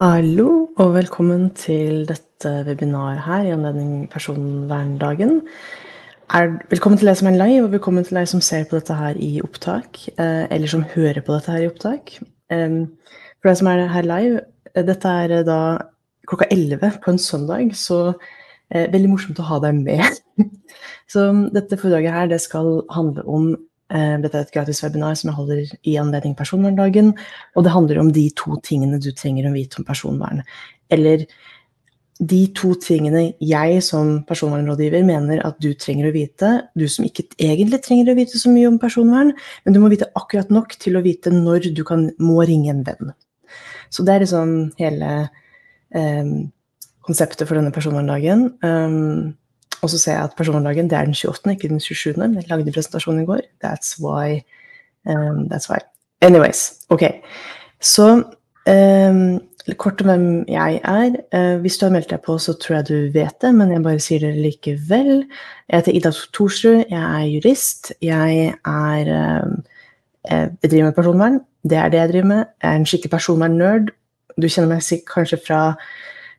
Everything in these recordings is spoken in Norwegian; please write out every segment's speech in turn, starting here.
Hallo, og velkommen til dette webinaret her i anledning personverndagen. Er, velkommen til deg som er live, og velkommen til deg som ser på dette her i opptak, eh, eller som hører på dette her i opptak. For deg som er her live, eh, dette er da klokka 11 på en søndag, så eh, veldig morsomt å ha deg med. så dette foredraget her, det skal handle om Eh, dette er et gratis webinar som jeg holder i anledning personverndagen. Og det handler om de to tingene du trenger å vite om personvern. Eller de to tingene jeg som personvernrådgiver mener at du trenger å vite. Du som ikke egentlig trenger å vite så mye om personvern, men du må vite akkurat nok til å vite når du kan, må ringe en venn. Så det er liksom hele eh, konseptet for denne personverndagen. Um, og så ser jeg at personverndagen det er den 28., ikke den 27. Men jeg lagde presentasjonen i går. That's why. Um, that's why. Anyways. Ok. Så um, kort om hvem jeg er. Uh, hvis du har meldt deg på, så tror jeg du vet det, men jeg bare sier det likevel. Jeg heter Ida Thorsrud. Jeg er jurist. Jeg er um, Jeg driver med personvern. Det er det jeg driver med. Jeg er en skikkelig personvern-nerd. Du kjenner meg kanskje fra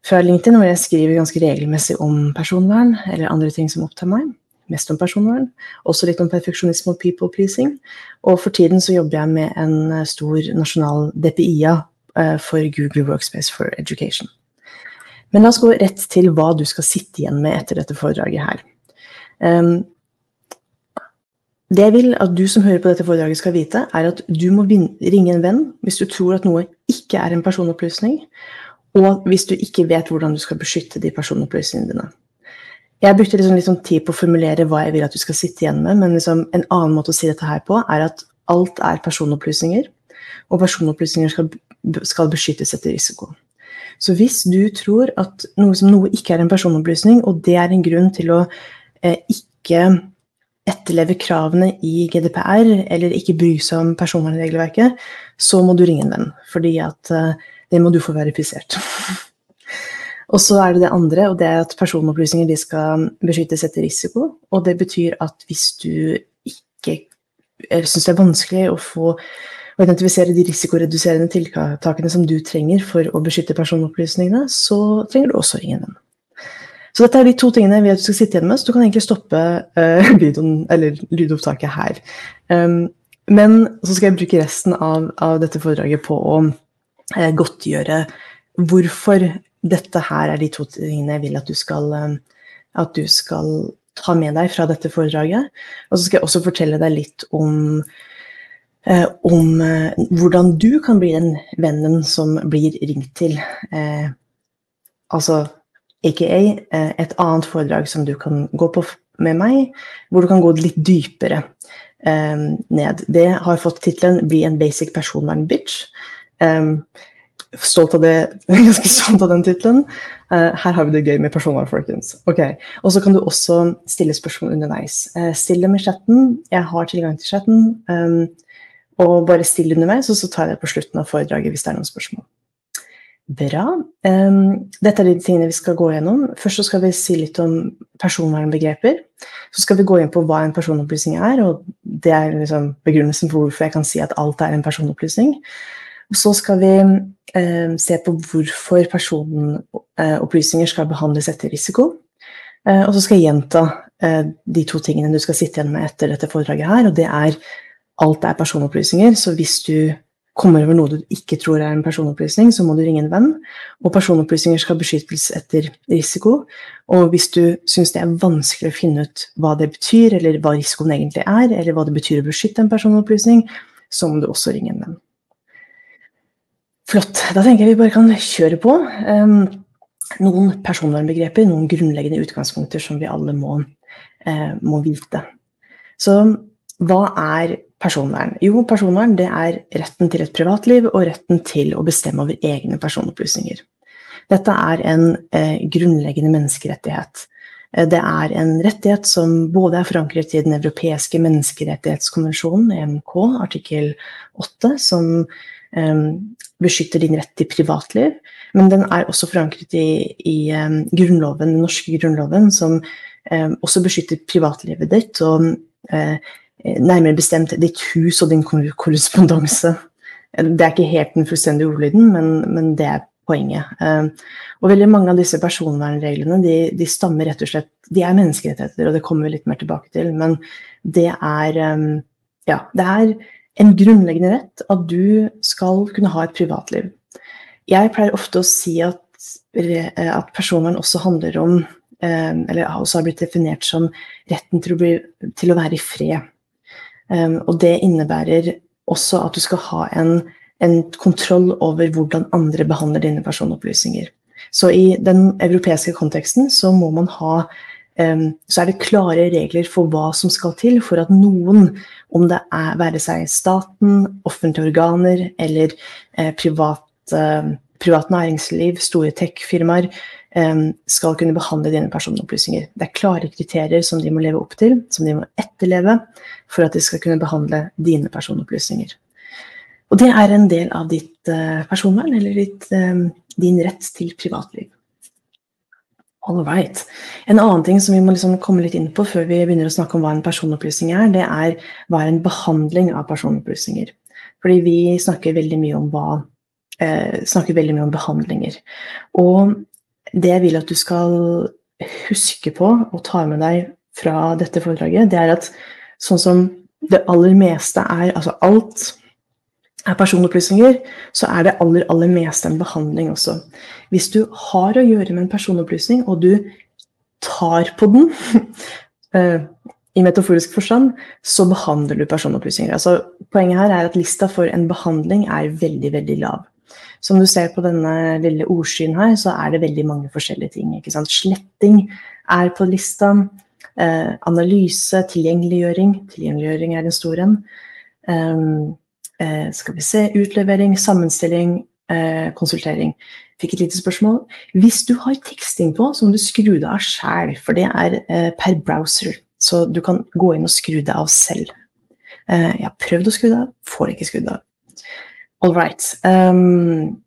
fra LinkedIn, hvor jeg skriver ganske regelmessig om personvern eller andre ting som opptar meg. Mest om personvern. Også litt om perfeksjonisme og people pleasing. Og for tiden så jobber jeg med en eh, stor nasjonal DPIA eh, for Google Workspace for Education. Men la oss gå rett til hva du skal sitte igjen med etter dette foredraget her. Um, det jeg vil at du som hører på dette foredraget skal vite, er at du må ringe en venn hvis du tror at noe ikke er en personopplysning, og hvis du ikke vet hvordan du skal beskytte de personopplysningene dine. Jeg brukte liksom litt sånn tid på å formulere hva jeg vil at du skal sitte igjen med, men liksom en annen måte å si dette her på er at alt er personopplysninger, og personopplysninger skal, skal beskyttes etter risiko. Så hvis du tror at noe noe ikke er en personopplysning, og det er en grunn til å eh, ikke etterleve kravene i GDPR, eller ikke bry seg om personvernregelverket, så må du ringe en venn. Fordi at eh, det må du få verifisert. og så er det det andre, og det er at personopplysninger de skal beskyttes etter risiko. Og det betyr at hvis du ikke syns det er vanskelig å få å identifisere de risikoreduserende tiltakene som du trenger for å beskytte personopplysningene, så trenger du også ringe dem. Så dette er de to tingene vi at du skal sitte igjen med, så du kan egentlig stoppe uh, videoen, eller lydopptaket her. Um, men så skal jeg bruke resten av, av dette foredraget på å Eh, godtgjøre hvorfor dette her er de to tingene jeg vil at du skal, eh, at du skal ta med deg fra dette foredraget. Og så skal jeg også fortelle deg litt om, eh, om hvordan du kan bli den vennen som blir ringt til. Eh, altså aka et annet foredrag som du kan gå på med meg, hvor du kan gå litt dypere eh, ned. Det har fått tittelen 'Bli en basic personvern-bitch'. Stolt av det, ganske stolt av den tittelen. Uh, her har vi det gøy med personvern, folkens. Ok, Og så kan du også stille spørsmål underveis. Uh, still dem i chatten. Jeg har tilgang til chatten. Um, og bare still underveis, og så tar jeg det på slutten av foredraget hvis det er noen spørsmål. Bra. Um, dette er de tingene vi skal gå gjennom. Først så skal vi si litt om personvernbegreper. Så skal vi gå inn på hva en personopplysning er, og det er liksom begrunnelsen for hvorfor jeg kan si at alt er en personopplysning. Så skal vi eh, se på hvorfor personopplysninger skal behandles etter risiko. Eh, og så skal jeg gjenta eh, de to tingene du skal sitte igjen med etter dette foredraget her, og det er alt er personopplysninger. Så hvis du kommer over noe du ikke tror er en personopplysning, så må du ringe en venn. Og personopplysninger skal beskyttes etter risiko. Og hvis du syns det er vanskelig å finne ut hva det betyr, eller hva risikoen egentlig er, eller hva det betyr å beskytte en personopplysning, så må du også ringe en venn. Flott. Da tenker jeg vi bare kan kjøre på. Um, noen personvernbegreper, noen grunnleggende utgangspunkter som vi alle må, uh, må, vite. Så hva er personvern? Jo, personvern det er retten til et privatliv og retten til å bestemme over egne personopplysninger. Dette er en uh, grunnleggende menneskerettighet. Uh, det er en rettighet som både er forankret i Den europeiske menneskerettighetskonvensjonen, EMK, artikkel 8, som um, beskytter din rett til privatliv. Men den er også forankret i, i um, grunnloven, den norske grunnloven, som um, også beskytter privatlivet ditt, og uh, nærmere bestemt ditt hus og din korrespondanse. Det er ikke helt den fullstendige ordlyden, men, men det er poenget. Um, og veldig mange av disse personvernreglene de, de, stammer rett og slett De er menneskerettigheter, og det kommer vi litt mer tilbake til. Men det er um, Ja, det er en grunnleggende rett at du skal kunne ha et privatliv. Jeg pleier ofte å si at, at personvern også handler om um, Eller også har blitt definert som retten til å, bli, til å være i fred. og det innebærer også at du skal ha en en kontroll over hvordan andre behandler dine personopplysninger. Så i den europeiske konteksten så må man ha så er det klare regler for hva som skal til for at noen, om det er være seg staten, offentlige organer eller eh, privat, eh, privat, næringsliv, store tech-firmaer, eh, skal kunne behandle dine personopplysninger. Det er klare kriterier som de må leve opp til, som de må etterleve for at de skal kunne behandle dine personopplysninger. Og det er en del av ditt uh, personvern, eller ditt, din rett til privatliv. All right. En annen ting som vi må liksom komme litt inn på før vi begynner å snakke om hva en personopplysning er, det er hva er en behandling av personopplysninger. Fordi vi snakker veldig mye om hva eh, snakker veldig mye om behandlinger. Og det jeg vil at du skal huske på og ta med deg fra dette foredraget, det er at sånn som det aller meste er Altså alt er personopplysninger, så er det aller, aller meste en behandling også. Hvis du har å gjøre med en personopplysning, og du tar på den eh, i metaforisk forstand, så behandler du personopplysninger. Altså, poenget her er at lista for en behandling er veldig, veldig lav. Som du ser på denne lille ordskyen her, så er det veldig mange forskjellige ting. Sletting er på lista. Eh, analyse, tilgjengeliggjøring. Tilgjengeliggjøring er en stor en. Um, Eh, skal vi se, utlevering, sammenstilling, eh, konsultering. Fikk et lite spørsmål. Hvis du har teksting på, så må du skru det av sjæl, for det er eh, per browser. Så du kan gå inn og skru det av selv. jeg har prøvd å skru det av, får ikke skrudd av. All right. Um,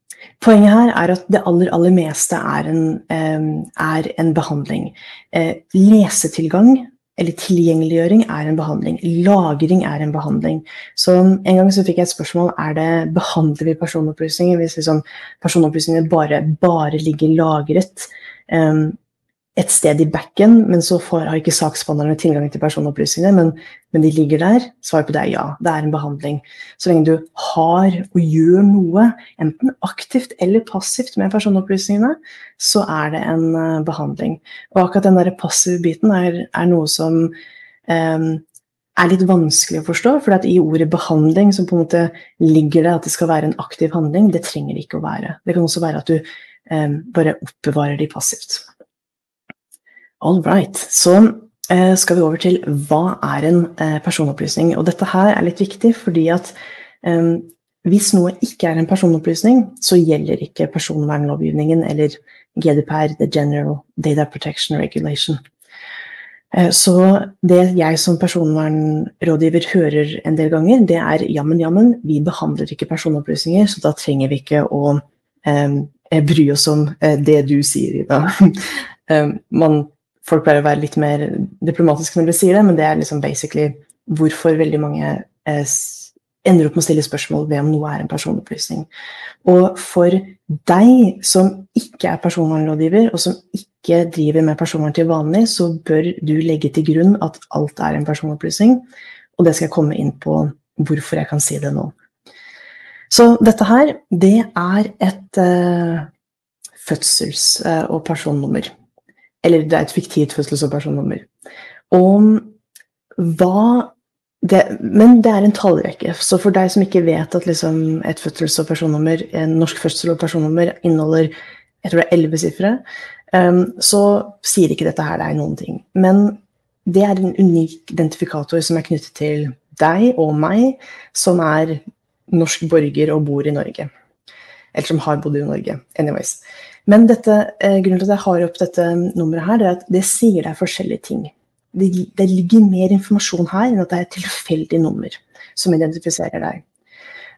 poenget her er at det aller, aller meste er en, um, er en behandling. Uh, lesetilgang eller tilgjengeliggjøring er en behandling. Lagring er en behandling. Så En gang så fikk jeg et spørsmål er det behandler vi personopplysninger hvis liksom personopplysningene bare, bare ligger lagret. Um, et sted i backen, men så får, har ikke saksbehandlerne tilgang til personopplysningene. Men, men, de ligger der. Svaret på det er ja, det er en behandling. Så lenge du har og gjør noe, enten aktivt eller passivt med personopplysningene, så er det en uh, behandling. Og akkurat den der passive biten er, er noe som um, er litt vanskelig å forstå. For i ordet behandling så på en måte ligger det at det skal være en aktiv handling. Det trenger det ikke å være. Det kan også være at du um, bare oppbevarer de passivt. All right. Så eh, skal vi over til hva er en eh, personopplysning. Og dette her er litt viktig fordi at eh, hvis noe ikke er en personopplysning, så gjelder ikke personvernlovgivningen eller GDPR, The General Data Protection Regulation. Så det jeg som personvernrådgiver hører en del ganger, det er jammen, jammen, vi behandler ikke personopplysninger, så da trenger vi ikke å eh, bry oss om det du sier, Ida. man folk pleier å være litt mer diplomatiske når de sier det, men det er liksom basically hvorfor veldig mange eh, ender opp med å stille spørsmål ved om noe er en personopplysning. Og for deg som ikke er personvernrådgiver, og som ikke driver med personvern til vanlig, så bør du legge til grunn at alt er en personopplysning. Og det skal jeg komme inn på hvorfor jeg kan si det nå. Så dette her, det er et eh, fødsels- uh, og personnummer. Eller det er et fiktivt fødsels- og personnummer. Og hva det, men det er en tallrekke. Så for deg som ikke vet at liksom et fødsels- og personnummer, en norsk fødsel- og personnummer inneholder jeg tror det er elleve sifre, um, så sier ikke dette her deg noen ting. Men det er en unik identifikator som er knyttet til deg og meg, som er norsk borger og bor i Norge. Eller som har bodd i Norge. Anyways. Men dette, eh, grunnen til at jeg har opp dette nummeret her, det er at det sier deg forskjellige ting. Det, det, ligger mer informasjon her enn at det er et tilfeldig nummer som identifiserer deg.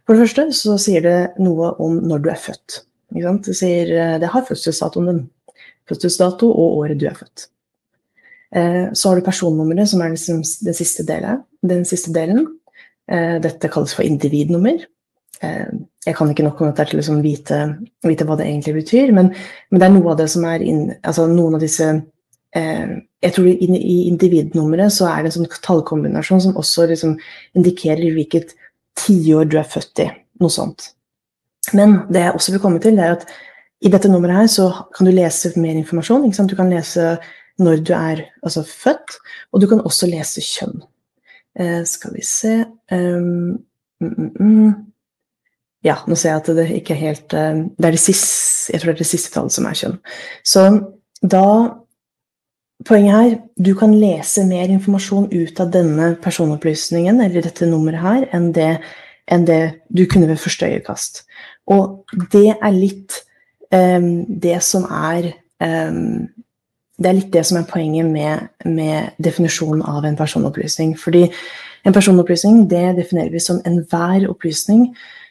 For det første så sier det noe om når du er født. Det, sier, eh, det har fødselsdatoen din. Fødselsdato og året du er født. Eh, så har du personnummeret, som er liksom den siste delen. Den siste delen. Dette kalles for individnummer. Jeg kan ikke nok om dette til å liksom vite, vite, hva det egentlig betyr, men, men, det er noe av det som er inn, altså noen av disse eh, Jeg tror i, i individnummeret så er det en sånn tallkombinasjon som også liksom indikerer hvilket tiår du er født i. Noe sånt. Men det jeg også vil komme til, er at i dette nummeret her så kan du lese mer informasjon. Du kan lese når du er altså, født, og du kan også lese kjønn. Eh, skal vi se um, mm, mm, mm. Ja, nå ser jeg at det ikke er helt uh, Det er det siste, jeg tror det er det siste tallet som er kjønn. Så da Poenget her, du kan lese mer informasjon ut av denne personopplysningen, eller dette nummeret her, enn det, enn det du kunne ved første øyekast. Og det er litt um, det som er um, det er litt det som er poenget med, med, definisjonen av en personopplysning. Fordi en personopplysning det definerer vi som enhver opplysning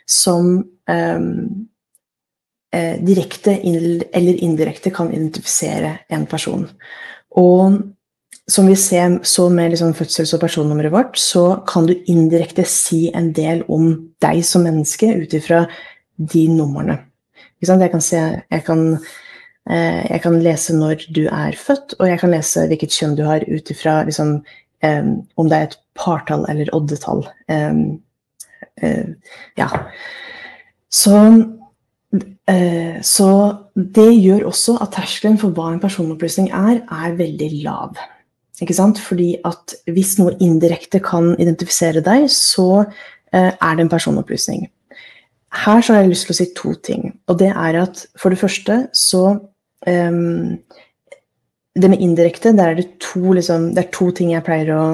som um, eh, direkte eller indirekte kan identifisere en person. Og som vi ser så med liksom fødsels- og personnummeret vårt, så kan du indirekte si en del om deg som menneske ut ifra de numrene. Jeg kan, se, jeg kan Eh, jeg kan lese når du er født, og jeg kan lese hvilket kjønn du har ut ifra liksom, um, om det er et partall eller oddetall. Um, ja. Så, uh, så det gjør også at terskelen for hva en personopplysning er, er veldig lav. Ikke sant? Fordi at hvis noe indirekte kan identifisere deg, så uh, er det en personopplysning. Her så har jeg lyst til å si to ting. Og det er at for det første så um, Det med indirekte, der er det to, liksom, det er to ting jeg pleier å,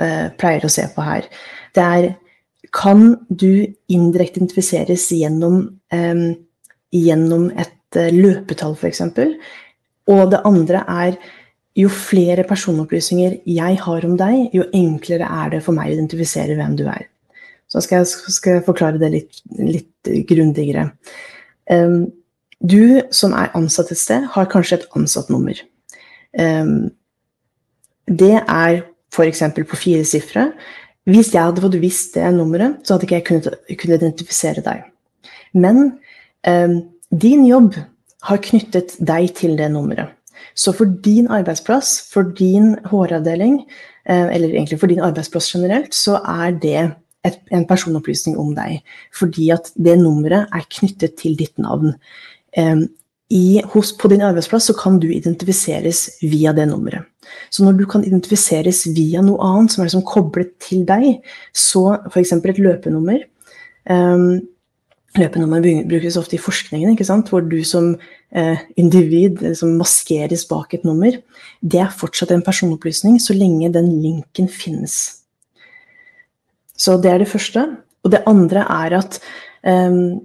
uh, pleier å se på her. Det er Kan du indirekte identifiseres gjennom, um, gjennom et uh, løpetall, f.eks.? Og det andre er jo flere personopplysninger jeg har om deg, jo enklere er det for meg å identifisere hvem du er. Så skal jeg, skal jeg forklare det litt, litt grundigere. Um, du som er ansatt et sted, har kanskje et ansattnummer. Um, det er f.eks. på fire sifre. Hvis jeg hadde fått visst det nummeret, så hadde ikke jeg kunnet, kunnet identifisere deg. Men eh, din jobb har knyttet deg til det nummeret. Så for din arbeidsplass, for din HR-avdeling, uh, eller egentlig for din arbeidsplass generelt, så er det et, en personopplysning om deg. Fordi at det nummeret er knyttet til ditt navn i, hos, på din arbeidsplass så kan du identifiseres via det nummeret. Så når du kan identifiseres via noe annet som er liksom koblet til deg, så f.eks. et løpenummer um, Løpenummer brukes ofte i forskningen, hvor du som eh, individ liksom maskeres bak et nummer. Det er fortsatt en personopplysning så lenge den linken finnes. Så det er det første. Og det andre er at um,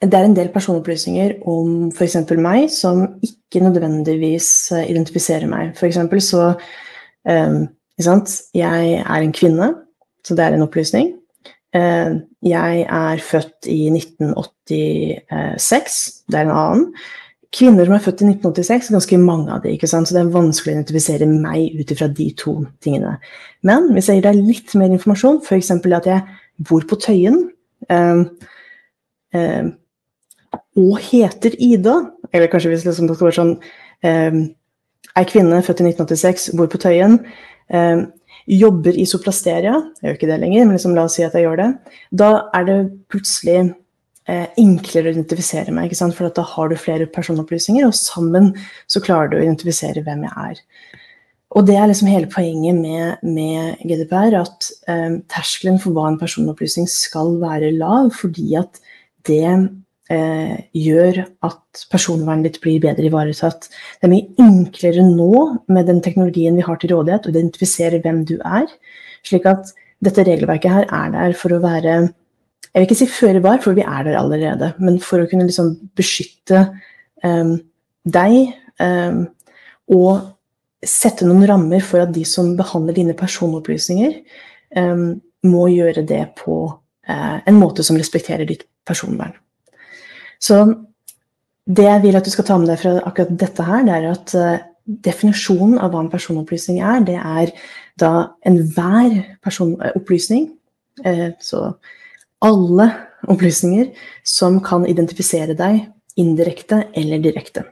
det er en del personopplysninger om f.eks. meg som ikke nødvendigvis eh, identifiserer meg. F.eks. så um, Jeg er en kvinne, så det er en opplysning. Uh, jeg er født i 1986, det er en annen. Kvinner som er født i 1986, er ganske mange av de, så det er vanskelig å identifisere meg ut ifra de to tingene. Men hvis jeg gir deg litt mer informasjon, f.eks. at jeg bor på Tøyen uh, uh, og heter Ida. Eller kanskje hvis liksom det skal være sånn eh, Ei kvinne født i 1986, bor på Tøyen. Eh, jobber i Soplasteria. Jeg gjør ikke det lenger, men liksom, la oss si at jeg gjør det. Da er det plutselig eh, enklere å identifisere meg, for da har du flere personopplysninger, og sammen så klarer du å identifisere hvem jeg er. Og det er liksom hele poenget med, med GDPR, at eh, terskelen for hva en personopplysning skal være lav, fordi at det eh, gjør at personvernet ditt blir bedre ivaretatt. Det er mye enklere nå med den teknologien vi har til rådighet, å identifisere hvem du er. Slik at dette regelverket her er der for å være Jeg vil ikke si føre var, for vi er der allerede. Men for å kunne liksom beskytte eh, deg eh, og sette noen rammer for at de som behandler dine personopplysninger, um, må gjøre det på uh, en måte som respekterer ditt personvern. Så det jeg vil at du skal ta med deg fra akkurat dette her, det er at uh, definisjonen av hva en personopplysning er, det er da enhver personopplysning. Uh, så alle opplysninger som kan identifisere deg indirekte eller direkte.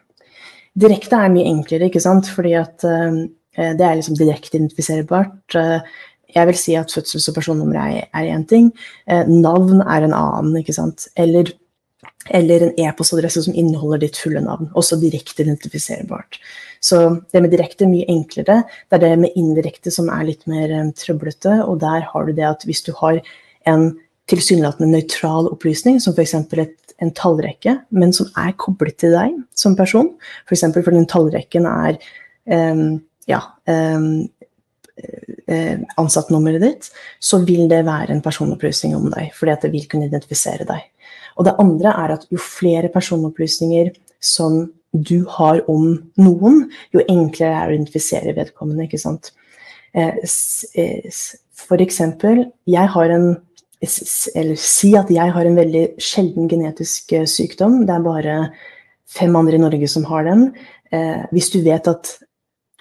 Direkte er mye enklere, ikke sant? fordi at det er liksom direkte identifiserbart. Jeg vil si at fødsels- og personnummer er én ting. Navn er en annen, ikke sant. Eller, eller en e-postadresse som inneholder ditt fulle navn. Også direkte identifiserbart. Så det med direkte er mye enklere. Det er det med indirekte som er litt mer um, trøblete. Og der har du det at hvis du har en tilsynelatende nøytral opplysning, som f.eks. en tallrekke, men som er koblet til deg som person. F.eks. For fordi den tallrekken er um, ja, um, ansattnummeret ditt, så vil det være en personopplysning om deg. Fordi at det vil kunne identifisere deg. Og det andre er at jo flere personopplysninger som du har om noen, jo enklere er det å identifisere vedkommende. ikke sant? For eksempel, jeg har en eller si at jeg har en veldig sjelden genetisk eh, sykdom. Det er bare fem andre i Norge som har den. Eh, hvis, du vet at,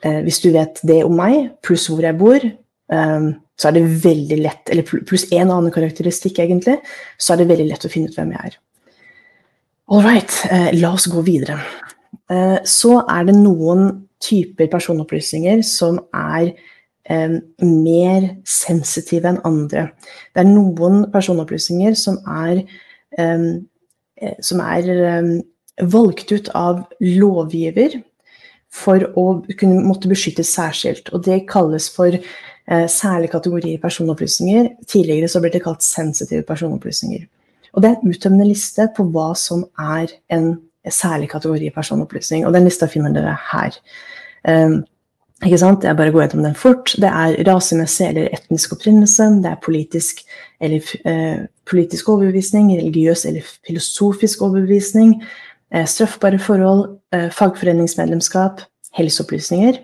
eh, hvis du vet det om meg, pluss hvor jeg bor, eh, så er det veldig lett Eller pluss en annen karakteristikk, egentlig, så er det veldig lett å finne ut hvem jeg er. All right, eh, la oss gå videre. Eh, så er det noen typer personopplysninger som er mer sensitive enn andre. Det er noen personopplysninger som er, eh, som er valgt ut av lovgiver for å kunne måtte beskyttes særskilt. Og det kalles for særlig kategori personopplysninger. Tidligere så ble det kalt sensitive personopplysninger. Og det er en uttømmende liste på hva som er en særlig kategori personopplysning. Og den lista finner dere her. Um, ikke sant? Jeg bare går gjennom den fort. Det er rasemessig eller etnisk opprinnelse. Det er politisk eller eh, politisk overbevisning, religiøs eller filosofisk overbevisning. Eh, straffbare forhold, eh, fagforeningsmedlemskap, helseopplysninger.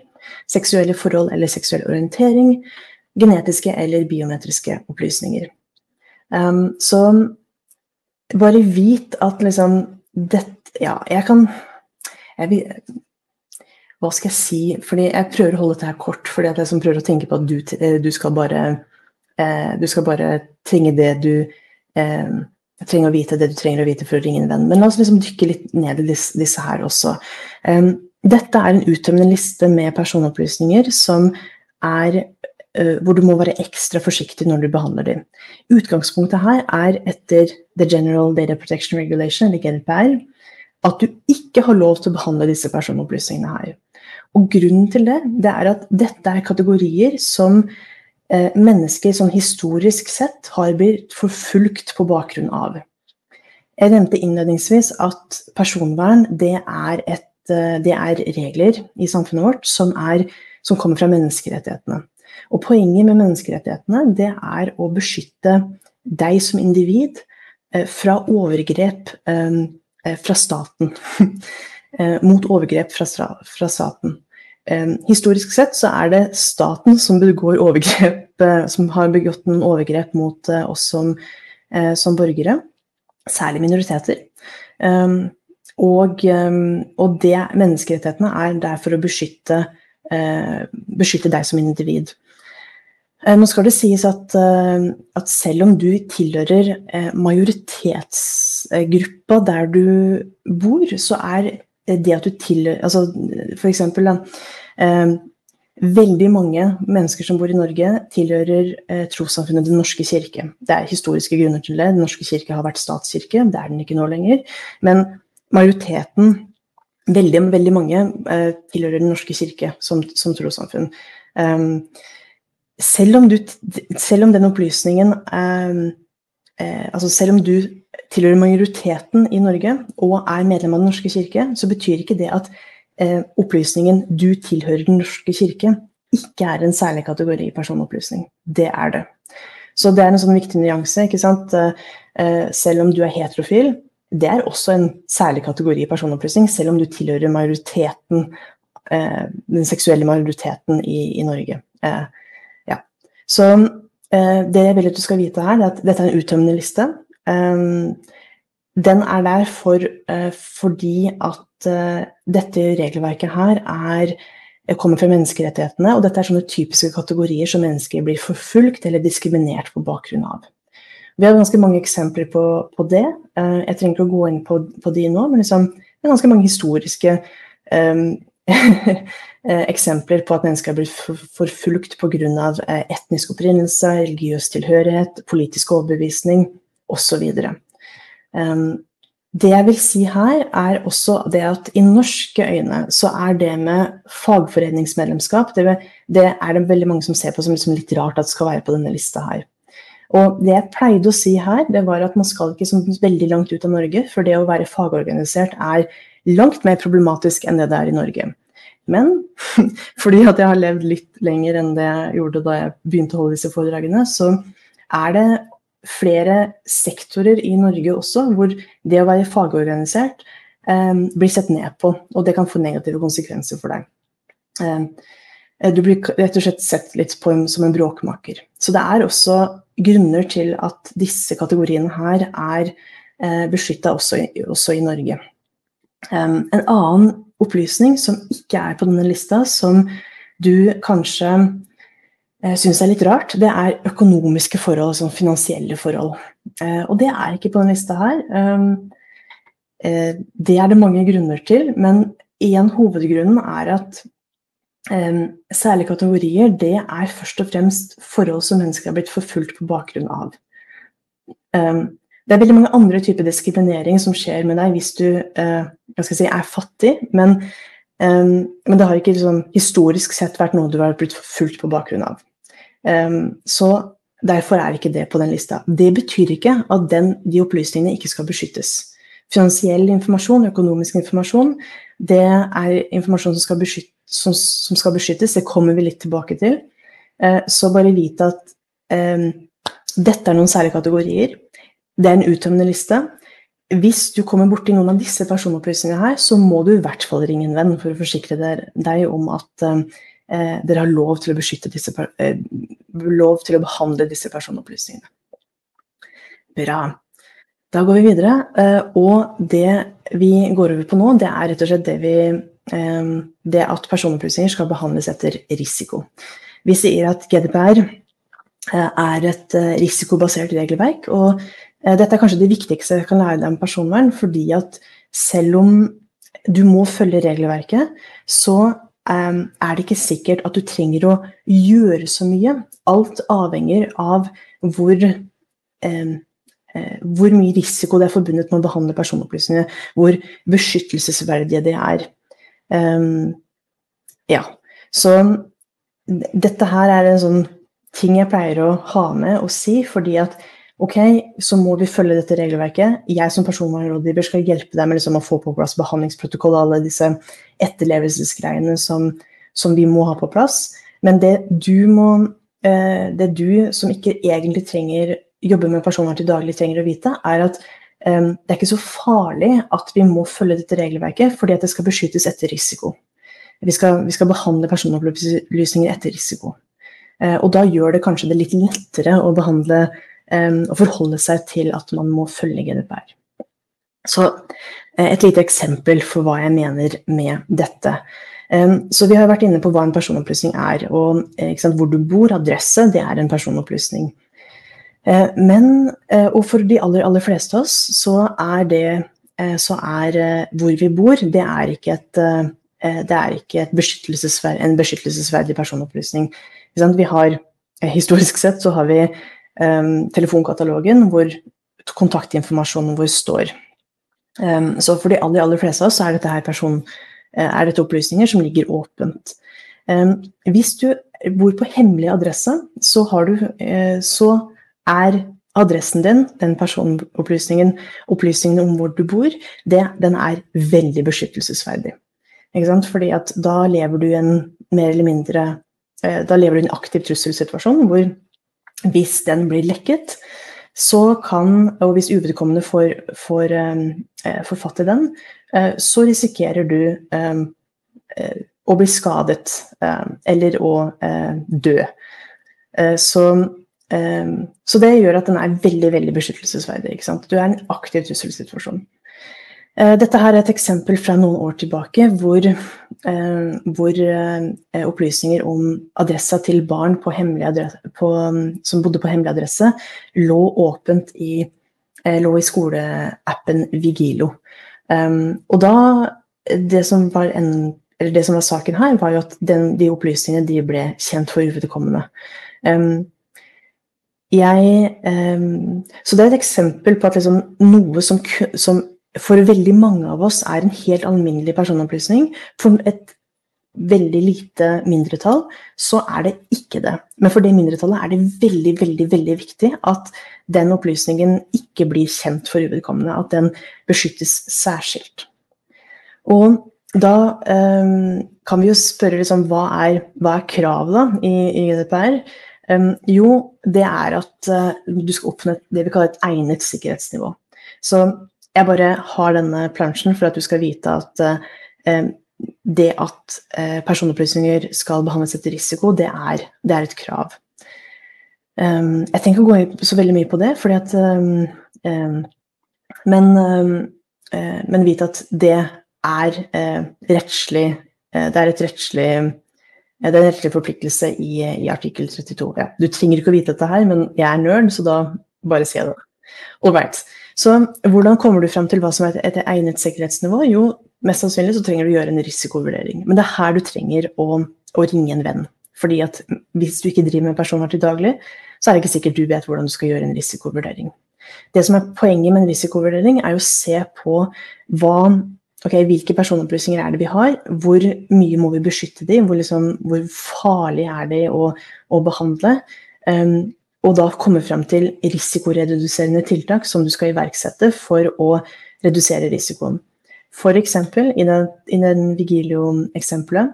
Seksuelle forhold eller seksuell orientering. Genetiske eller biometriske opplysninger. Um, så bare vit at liksom dette Ja, jeg kan jeg hva skal jeg si fordi Jeg prøver å holde dette her kort, fordi at jeg som prøver å tenke på at du, eh, du skal bare eh, Du skal bare trenge det du eh, trenger å vite det du trenger å vite for å ringe en venn. Men la oss liksom dykke litt ned i disse, disse her også. Um, dette er en uttømmende liste med personopplysninger som er uh, hvor du må være ekstra forsiktig når du behandler dem. Utgangspunktet her er etter The General Data Protection Regulation, eller GDPR, at du ikke har lov til å behandle disse personopplysningene her. Og grunnen til det, det er at dette er kategorier som eh, mennesker sånn historisk sett har blitt forfulgt på bakgrunn av. Jeg nevnte innledningsvis at personvern det er, et, eh, det er regler i samfunnet vårt som, er, som, kommer fra menneskerettighetene. Og poenget med menneskerettighetene det er å beskytte deg som individ eh, fra overgrep eh, eh fra staten. Eh, mot overgrep fra, staten. Eh, historisk sett så er det staten som begår overgrep, eh, som har begått noen overgrep mot eh, oss som, som borgere, særlig minoriteter. Og, og det menneskerettighetene er der for å beskytte, beskytte deg som individ. Nå skal det sies at, at, selv om du tilhører majoritetsgruppa der du bor, så er det at du tilhører altså For eksempel. Eh, veldig mange mennesker som bor i Norge, tilhører eh, trossamfunnet Den norske kirke. Det er historiske grunner til det. Den norske kirke har vært statskirke, det er den ikke nå lenger. Men majoriteten, veldig, veldig mange, eh, tilhører Den norske kirke som, som trossamfunn. Um, selv, om du, selv om den opplysningen um, eh, altså Selv om du tilhører majoriteten i Norge og er medlem av Den norske kirke, så betyr ikke det at eh, opplysningen 'du tilhører Den norske kirke' ikke er en særlig kategori personopplysning. Det er det. Så det er en sånn viktig nyanse. ikke sant? Eh, selv om du er heterofil, det er også en særlig kategori personopplysning, selv om du tilhører majoriteten, eh, den seksuelle majoriteten i, i Norge. Eh, ja. Så eh, det jeg vil at du skal vite her, er at dette er en uttømmende liste. Ehm, den er der for, eh, fordi at eh, dette regelverket her er, eh, kommer fra menneskerettighetene, og dette er sånne typiske kategorier som mennesker blir forfulgt eller diskriminert på bakgrunn av. Vi har ganske mange eksempler på, på det. Uh, jeg trenger ikke å gå inn på, på de nå, men liksom, det er ganske mange historiske um, eksempler på at mennesker har blitt forfulgt pga. etnisk opprinnelse, religiøs tilhørighet, politisk overbevisning osv. Um, det jeg vil si her, er også det at i norske øyne så er det med fagforeningsmedlemskap det, det er det veldig mange som ser på som liksom litt rart at det skal være på denne lista her. Og det jeg pleide å si her, det var at man skal ikke sånn veldig langt ut av Norge, for det å være fagorganisert er langt mer problematisk enn det det er i Norge. Men fordi at jeg har levd litt lenger enn det jeg gjorde da jeg begynte å holde disse foredragene, så er det flere sektorer i Norge også hvor det å være fagorganisert eh, blir sett ned på, og det kan få negative konsekvenser for deg. Eh, du blir rett og slett sett litt på som en bråkmaker. Så det er også grunner til at disse kategoriene her er eh, beskytta også, også, i Norge. Um, en annen opplysning som ikke er på denne lista, som du kanskje eh, syns er litt rart, det er økonomiske forhold, sånn finansielle forhold. Eh, og det er ikke på denne lista her. Um, eh, det er det mange grunner til, men en hovedgrunn er at særlige kategorier, det er først og fremst forhold som mennesker har blitt forfulgt på bakgrunn av. Det er veldig mange andre typer diskriminering som skjer med deg hvis du uh, si, er fattig, men, men, det har ikke liksom, historisk sett vært noe du har blitt forfulgt på bakgrunn av. Så derfor er ikke det på den lista. Det betyr ikke at den, de opplysningene ikke skal beskyttes. Finansiell informasjon, økonomisk informasjon, det er informasjon som skal, beskyt, som, som skal beskyttes. Det kommer vi litt tilbake til. Eh, så bare vite at eh, dette er noen særlige kategorier. Det er en uttømmende liste. Hvis du kommer borti noen av disse personopplysningene her, så må du i hvert fall ringe en venn for å forsikre deg om at eh, dere har lov til disse, eh, lov til å behandle disse personopplysningene. Bra. Da går vi videre. Eh, og det vi går over på nå, det er rett og slett det, vi, eh, det at personopplysninger skal behandles etter risiko. Vi sier at GDPR eh, er et eh, risikobasert regelverk. og Eh, dette er kanskje det viktigste jeg kan lære deg om personvern, fordi at selv om du må følge regelverket, så er det ikke sikkert at du trenger å gjøre så mye. Alt avhenger av hvor, hvor mye risiko det er forbundet med å behandle personopplysninger, hvor beskyttelsesverdige de er. Um, ja, så dette her er en sånn ting jeg pleier å ha med og si, fordi at ok, så må vi følge dette regelverket. Jeg som personvernrådgiver skal hjelpe deg med liksom å få på plass behandlingsprotokoll og alle disse etterlevelsesgreiene som, som, vi må ha på plass. Men det du må eh, Det du som ikke egentlig trenger jobbe med personvern til daglig, trenger å vite, er at det er ikke så farlig at vi må følge dette regelverket, fordi det skal beskyttes etter risiko. Vi skal, vi skal behandle personopplysninger etter risiko. Eh, og da gjør det kanskje det litt lettere å behandle og forholde seg til at man må følge GDPR. Så eh, et lite eksempel for hva jeg mener med dette. Så vi har vært inne på hva en personopplysning er. og eh, sant, Hvor du bor, adresse, det er en personopplysning. Eh, men, og for de aller, aller fleste av oss, så er det så er hvor vi bor, det er ikke, et, det er ikke beskyttelsesver en beskyttelsesverdig personopplysning. Vi har, historisk sett så har vi telefonkatalogen hvor kontaktinformasjonen vår står. Så for de aller, aller fleste av oss er dette, person, eh, er dette opplysninger som ligger åpent. Hvis du bor på hemmelig adresse, så, har du, så er adressen din, den personopplysningen, opplysningene om hvor du bor, det, den er veldig beskyttelsesverdig. Fordi at da lever du i en mer eller mindre uh, Da lever du i en aktiv trusselsituasjon hvor hvis den blir lekket, så kan, og hvis uvedkommende får, får, eh, får fatt i den, eh, så risikerer du eh, å bli skadet eller å dø. Så, så, det gjør at den er veldig veldig beskyttelsesverdig. Du er i en aktiv trusselsituasjon. Eh, dette her er et eksempel fra noen år tilbake hvor, eh, hvor eh, opplysninger om adressa til barn på adresse, på, som bodde på hemmelig adresse, lå åpent i, lå i skoleappen Vigilo. og da det som, en, det som var saken her, var jo at den, de opplysningene de ble kjent for uvedkommende. Jeg, så det er et eksempel på at liksom noe som, som for veldig mange av oss er en helt alminnelig personopplysning. For et veldig lite mindretall så er det ikke det. Men for det mindretallet er det veldig veldig, veldig viktig at den opplysningen ikke blir kjent for uvedkommende. At den beskyttes særskilt. Og da um, kan vi jo spørre liksom, hva er, er kravet i, i GDPR? Um, jo, det er at uh, du skal oppnå det vi kaller et egnet sikkerhetsnivå. Så jeg bare har denne plansjen for at du skal vite at uh, det at uh, personopplysninger skal behandles etter risiko, det er, det er et krav. Um, jeg tenker å gå så veldig mye på det, fordi at um, men, men vite at det er rettslig Det er et rettslig det er en rettslig forpliktelse i, i artikkel 32. Ja, du trenger ikke å vite dette her, men jeg er nerd, så da bare jeg det. All right. Så hvordan kommer du frem til hva som er et egnet sikkerhetsnivå? Jo, mest sannsynlig så trenger du å gjøre en risikovurdering. Men det er her du trenger å, å ringe en venn. Fordi at hvis du ikke driver med personvern til daglig, så er det ikke sikkert du vet hvordan du skal gjøre en risikovurdering. Det som er poenget med en risikovurdering, er å se på hva, okay, hvilke personopplysninger er det vi har, hvor mye må vi beskytte dem, hvor, liksom, hvor farlig er de å, å behandle. Um, og da komme frem til risikoreduserende tiltak som du skal iverksette for å redusere risikoen. F.eks. i den, i den Vigilio-eksempelet.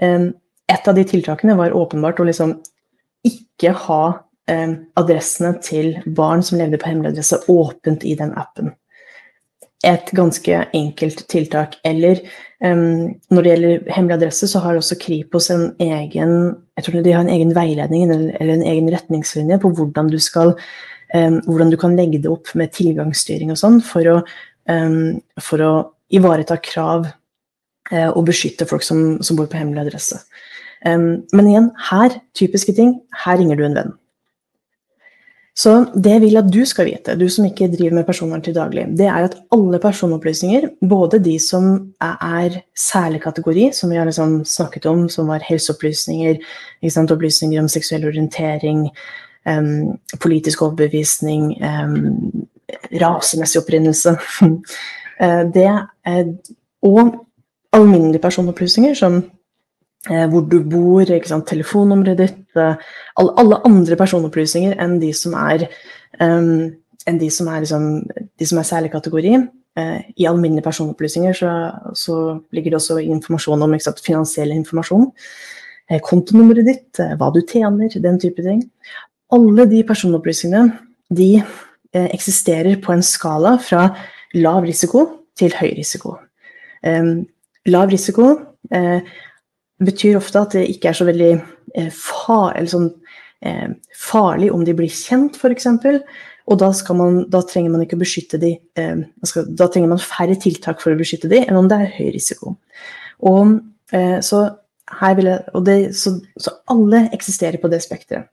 Et av de tiltakene var åpenbart å liksom ikke ha adressene til barn som levde på hemmelig adresse, åpent i den appen et ganske enkelt tiltak. Eller um, når det gjelder hemmelig adresse, så har også Kripos en egen en egen veiledning eller en egen retningslinje på hvordan du skal um, hvordan du kan legge det opp med tilgangsstyring og sånn for, um, for, å ivareta krav uh, og beskytte folk som, som, bor på hemmelig adresse. men igjen, her, typiske ting, her ringer du en venn. Så det jeg vil at du skal vite, du som ikke driver med personvern til daglig, det er at alle personopplysninger, både de som er særlig kategori, som vi har liksom snakket om, som var helseopplysninger, opplysninger om seksuell orientering, um, politisk overbevisning, um, rasemessig opprinnelse eh, det er, Og alminnelige personopplysninger som hvor du bor, telefonnummeret ditt eh, alle, andre personopplysninger enn de som er, um, de som er, liksom, de som er særlig kategori. Uh, I alminnelige personopplysninger så, så, ligger det også informasjon om sant, finansiell informasjon. Uh, kontonummeret ditt, uh, hva du tjener, den type ting. Alle de personopplysningene de eksisterer på en skala fra lav risiko til høy risiko. Um, lav risiko betyr ofte at det ikke er så veldig eh, far, sånn, eh, farlig om de blir kjent, f.eks. Og da, man, da, trenger man ikke å beskytte de, eh, skal, da trenger man færre tiltak for å beskytte de enn om det er høy risiko. Og, eh, så, jeg, og det, så, så, alle eksisterer på det spekteret.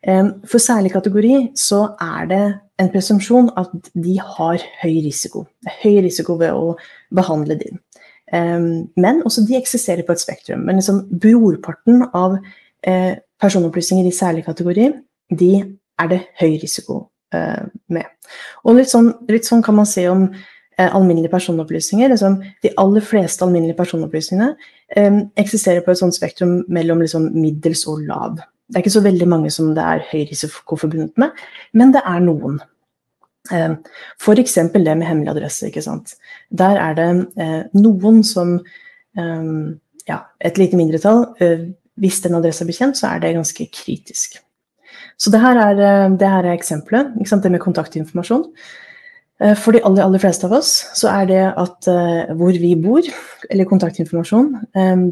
Eh, for særlig kategori så er det en presumpsjon at de har høy risiko. Høy risiko ved å behandle din. Ehm, men også de eksisterer på et spektrum. Men liksom brorparten av eh, personopplysninger i særlig kategori, de er det høy risiko eh, med. Og litt sånn, litt sånn, kan man se om eh, alminnelige personopplysninger. Liksom, de aller fleste alminnelige personopplysningene eh, eksisterer på et sånt spektrum mellom liksom, middels og lav. Det er ikke så veldig mange som det er høy risiko forbundet med, men det er noen. Ehm, F.eks. det med hemmelig adresse. ikke sant? Der er det eh, noen som ehm, Ja, et lite mindretall. Eh, hvis den adressa blir kjent, så er det ganske kritisk. Så det her er, eh, det her er eksempelet. Det med kontaktinformasjon. For de aller, aller fleste av oss så er det at hvor vi bor, eller kontaktinformasjon,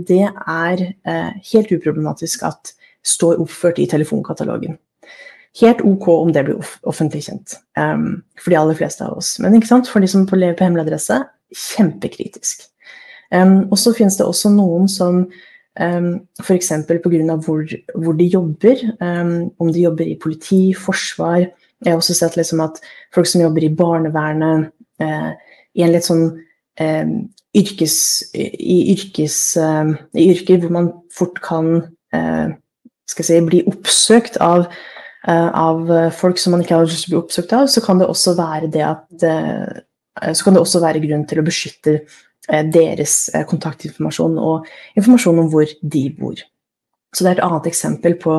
det er helt uproblematisk at står oppført i telefonkatalogen helt ok om det blir offentlig kjent. Um, for de aller fleste av oss. Men for de som lever på hemmelig adresse, kjempekritisk. Um, og så finnes det også noen som um, f.eks. pga. Hvor, hvor de jobber, um, om de jobber i politi, forsvar Jeg har også sett liksom at folk som jobber i barnevernet, uh, i en litt sånn um, yrkes, i, yrkes, uh, i yrker hvor man fort kan uh, skal si, bli oppsøkt av, uh, av folk som man ikke har lyst til å bli oppsøkt av, så kan det også være det at så kan det også være grunn til å beskytte Eh, deres eh, kontaktinformasjon og informasjon om hvor de bor. Så det er et annet eksempel på,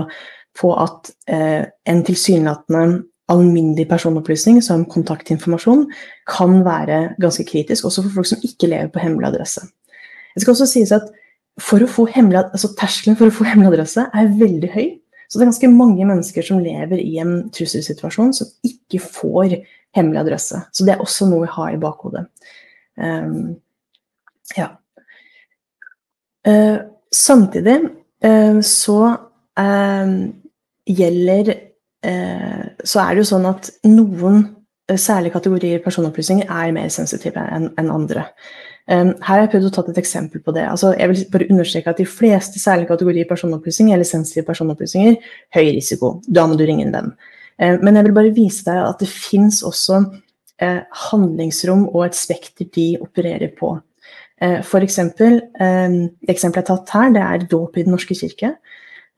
på at eh, en tilsynelatende alminnelig personopplysning som kontaktinformasjon kan være ganske kritisk, også for folk som ikke lever på hemmelig adresse. Det skal også sies at for å få hemmelig, altså Terskelen for å få hemmelig adresse er veldig høy. Så det er ganske mange mennesker som lever i en trusselsituasjon som ikke får hemmelig adresse. Så det er også noe vi har i bakhodet. Um, ja. Uh, samtidig uh, så uh, gjelder Så er det jo sånn at noen særlige kategorier personopplysninger er mer sensitive enn en andre. Her har jeg prøvd å tatt et eksempel på det. Altså, jeg vil bare understreke at De fleste særlige kategorier personopplysninger eller sensitive personopplysninger høy risiko. Da må du ringe inn den. men jeg vil bare vise deg at det fins også handlingsrom og et spekter de opererer på. Eh, for eksempel, eh, eksempelet jeg har tatt her, det er dåp i Den norske kirke.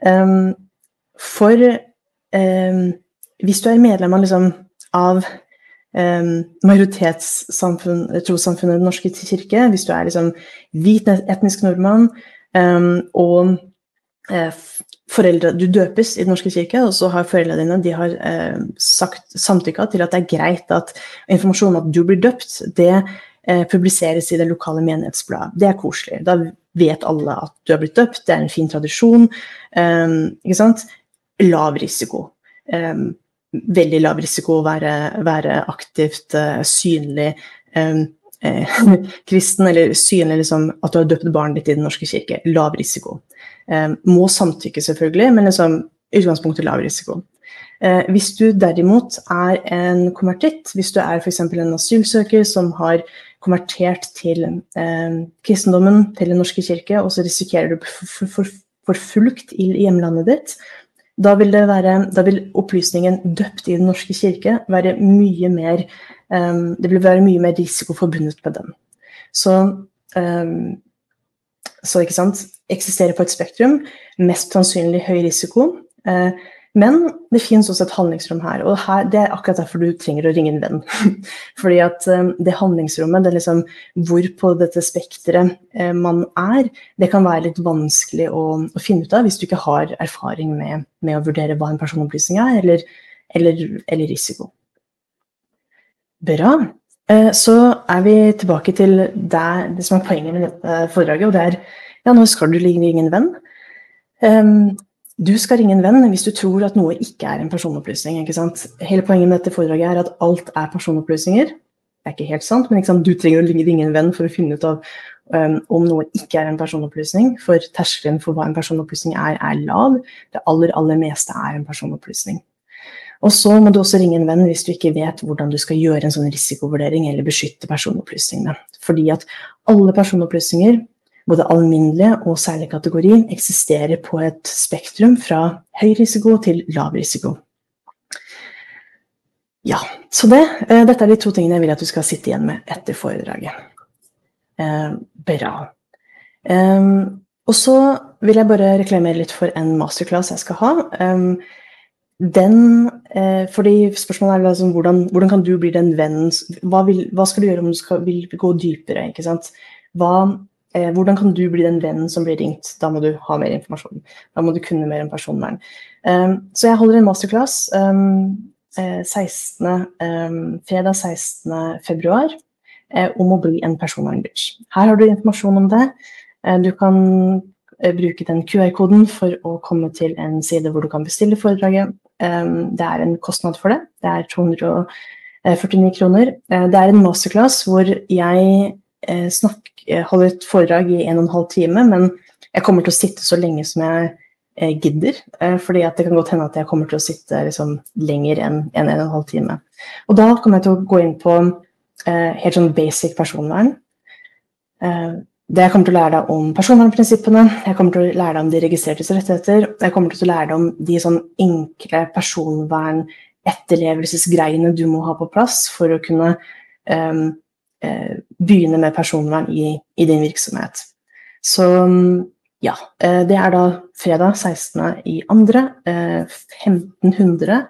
Eh, for hvis du er medlem av, liksom, av majoritetstrossamfunnet Den norske kirke, hvis du er liksom hvit etnisk nordmann og foreldre, du døpes i Den norske kirke, og så har foreldrene dine de har eh, sagt samtykka til at det er greit at informasjon om at du blir døpt, det eh, publiseres i det lokale menighetsbladet. Det er koselig. Da vet alle at du har blitt døpt, det er en fin tradisjon. Ikke sant? Lav risiko. Um, veldig lav risiko å være, være aktivt uh, synlig um, eh, kristen, eller synlig liksom, at du har døpt barnet ditt i Den norske kirke. Lav risiko. må samtykke, selvfølgelig, men liksom, utgangspunktet lav risiko. Eh, hvis du derimot er en konvertitt, hvis du er f.eks. en asylsøker som har konvertert til eh, kristendommen, til Den norske kirke, og så risikerer du forfulgt for, i hjemlandet ditt, da vil, være, da vil, opplysningen 'døpt i Den norske kirke' være mye mer um, Det vil være mye mer risiko forbundet med den. Så, um, så ikke sant Eksisterer på et spektrum. Mest sannsynlig høy risiko. Uh, men det finnes også et handlingsrom her, og her, det er akkurat derfor du trenger å ringe en venn. Fordi at um, det handlingsrommet, det liksom hvor på dette spekteret uh, man er, det kan være litt vanskelig å, å, finne ut av hvis du ikke har erfaring med, med å vurdere hva en personopplysning er, eller, eller, eller risiko. Bra. Uh, så er vi tilbake til det, det som er poenget med dette foredraget, og det er ja, nå skal du ringe en venn. Um, du skal ringe en venn hvis du tror at noe ikke er en personopplysning. ikke sant? Hele poenget med dette foredraget er at alt er personopplysninger. Det er ikke helt sant, men sant? du trenger å ringe en venn for å finne ut av um, om noe ikke er en personopplysning. For terskelen for hva en personopplysning er, er lav. Det aller, aller meste er en personopplysning. Og så må du også ringe en venn hvis du ikke vet hvordan du skal gjøre en sånn risikovurdering eller beskytte personopplysningene. Fordi at alle personopplysninger både alminnelige og særlig kategori eksisterer på et spektrum fra høy risiko til lav risiko. Ja, så det, eh, dette er de to tingene jeg vil at du skal sitte igjen med etter foredraget. Eh, bra. Eh, og så vil jeg bare reklamere litt for en masterclass jeg skal ha. Eh, den, eh, fordi Spørsmålet er liksom, hvordan, hvordan, kan du bli den vennen hva, vil, hva, skal du gjøre om du skal, vil gå dypere? ikke sant? Hva Eh, hvordan kan du bli den vennen som blir ringt? Da må du ha mer informasjon. Da må du kunne mer om personvern. Um, så jeg holder en masterclass um, 16, um, fredag 16. februar uh, om å bli en personvernbitch. Her har du informasjon om det. Eh, du kan uh, bruke den QR-koden for å komme til en side hvor du kan bestille foredraget. det er en kostnad for det. Det er 249 kroner. det er en masterclass hvor jeg snakker holde et foredrag i en og en halv time, men jeg kommer til å sitte så lenge som jeg eh, gidder. Eh, fordi det kan godt hende at jeg kommer til å sitte liksom, lenger enn en, en og en halv time. Og da kommer jeg til å gå inn på helt sånn basic personvern. Det jeg kommer til å lære deg om personvernprinsippene, jeg kommer til å lære deg om de registrertes rettigheter, jeg kommer til å lære deg om de sånn enkle personvern-etterlevelsesgreiene du må ha på plass for å kunne um, begynne med personvern i, i, din virksomhet. Så ja, det er da fredag 16. i andre, uh, 1500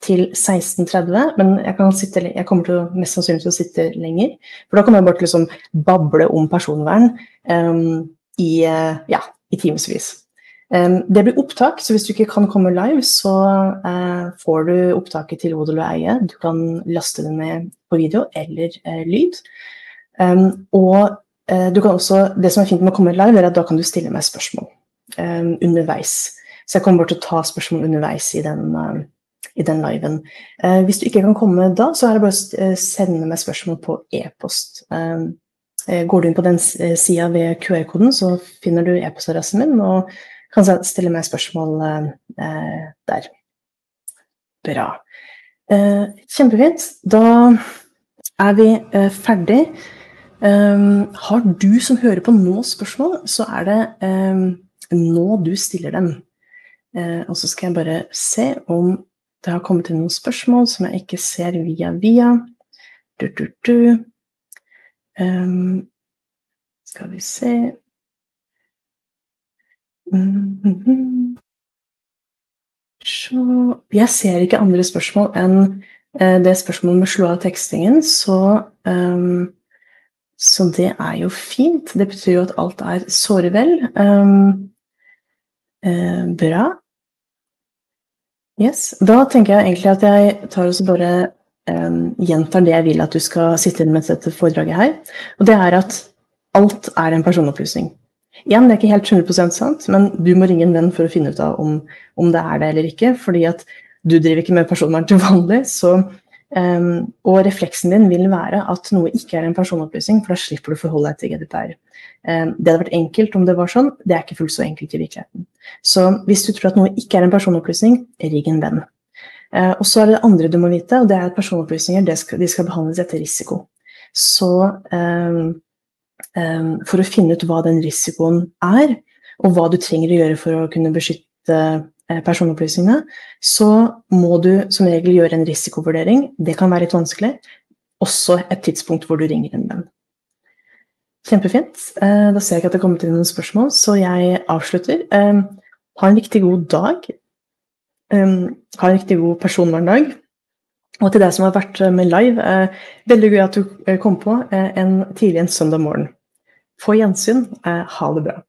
til 16.30, men jeg, sitte, jeg, kommer til, mest sannsynlig til å sitte lenger. For da kommer jeg bare liksom bable om personvern um, i, ja, i timevis. Det blir opptak, så hvis du ikke kan komme live, så uh, får du opptaket til Odel og Eie. Du kan laste det med på video eller uh, lyd. Og du kan også, det som er fint med å komme live, er at da kan du stille meg spørsmål underveis. Så jeg kommer bare til å ta spørsmål underveis i den i den liven. Eh, hvis du ikke kan komme da, så er det bare å eh, sende meg spørsmål på e-post. Eh, eh går du inn på den eh, sida ved QR-koden, så finner du e-postadressen min og kan stille meg spørsmål eh, der. Bra. kjempefint. Da er vi ferdig. har du som hører på nå spørsmål, så er det nå du stiller dem. og så skal jeg bare se om det har kommet inn noen spørsmål som jeg ikke ser via via. Du, du, du. Um, skal vi se mm Jeg ser ikke andre spørsmål enn uh, det spørsmålet med slå av tekstingen, så um, så det er jo fint. Det betyr jo at alt er såre vel. Um, uh, bra. Yes. Da tenker jeg egentlig at jeg tar og bare um, gjentar det jeg vil at du skal sitte inn med dette foredraget her. Og det er at alt er en personopplysning. Igjen, det er ikke helt 100% sant, men du må ringe en venn for å finne ut av om, om det er det eller ikke. fordi at du driver ikke med personvern til vanlig, så Um, og refleksen din vil være at noe ikke er en personopplysning, for da slipper du å forholde deg til GDPR. Um, det hadde vært enkelt om det var sånn, det er ikke fullt så enkelt i virkeligheten. Så hvis du tror at noe ikke er en personopplysning, ring en venn. Uh, og så er det det andre du må vite, og det er at personopplysninger skal, de skal behandles etter risiko. Så um, for å finne ut hva den risikoen er, og hva du trenger å gjøre for å kunne beskytte Eh, personopplysningene, så må du som regel gjøre en risikovurdering. Det kan være litt vanskelig. Også et tidspunkt hvor du ringer en venn. Kjempefint. Eh, da ser jeg ikke at det er kommet inn noen spørsmål, så jeg avslutter. Eh, ha en riktig god dag. Ha en riktig god personverndag. Og til deg som har vært med live, veldig gøy at du kom på en tidlig en søndag morgen. Få gjensyn. Ha det bra.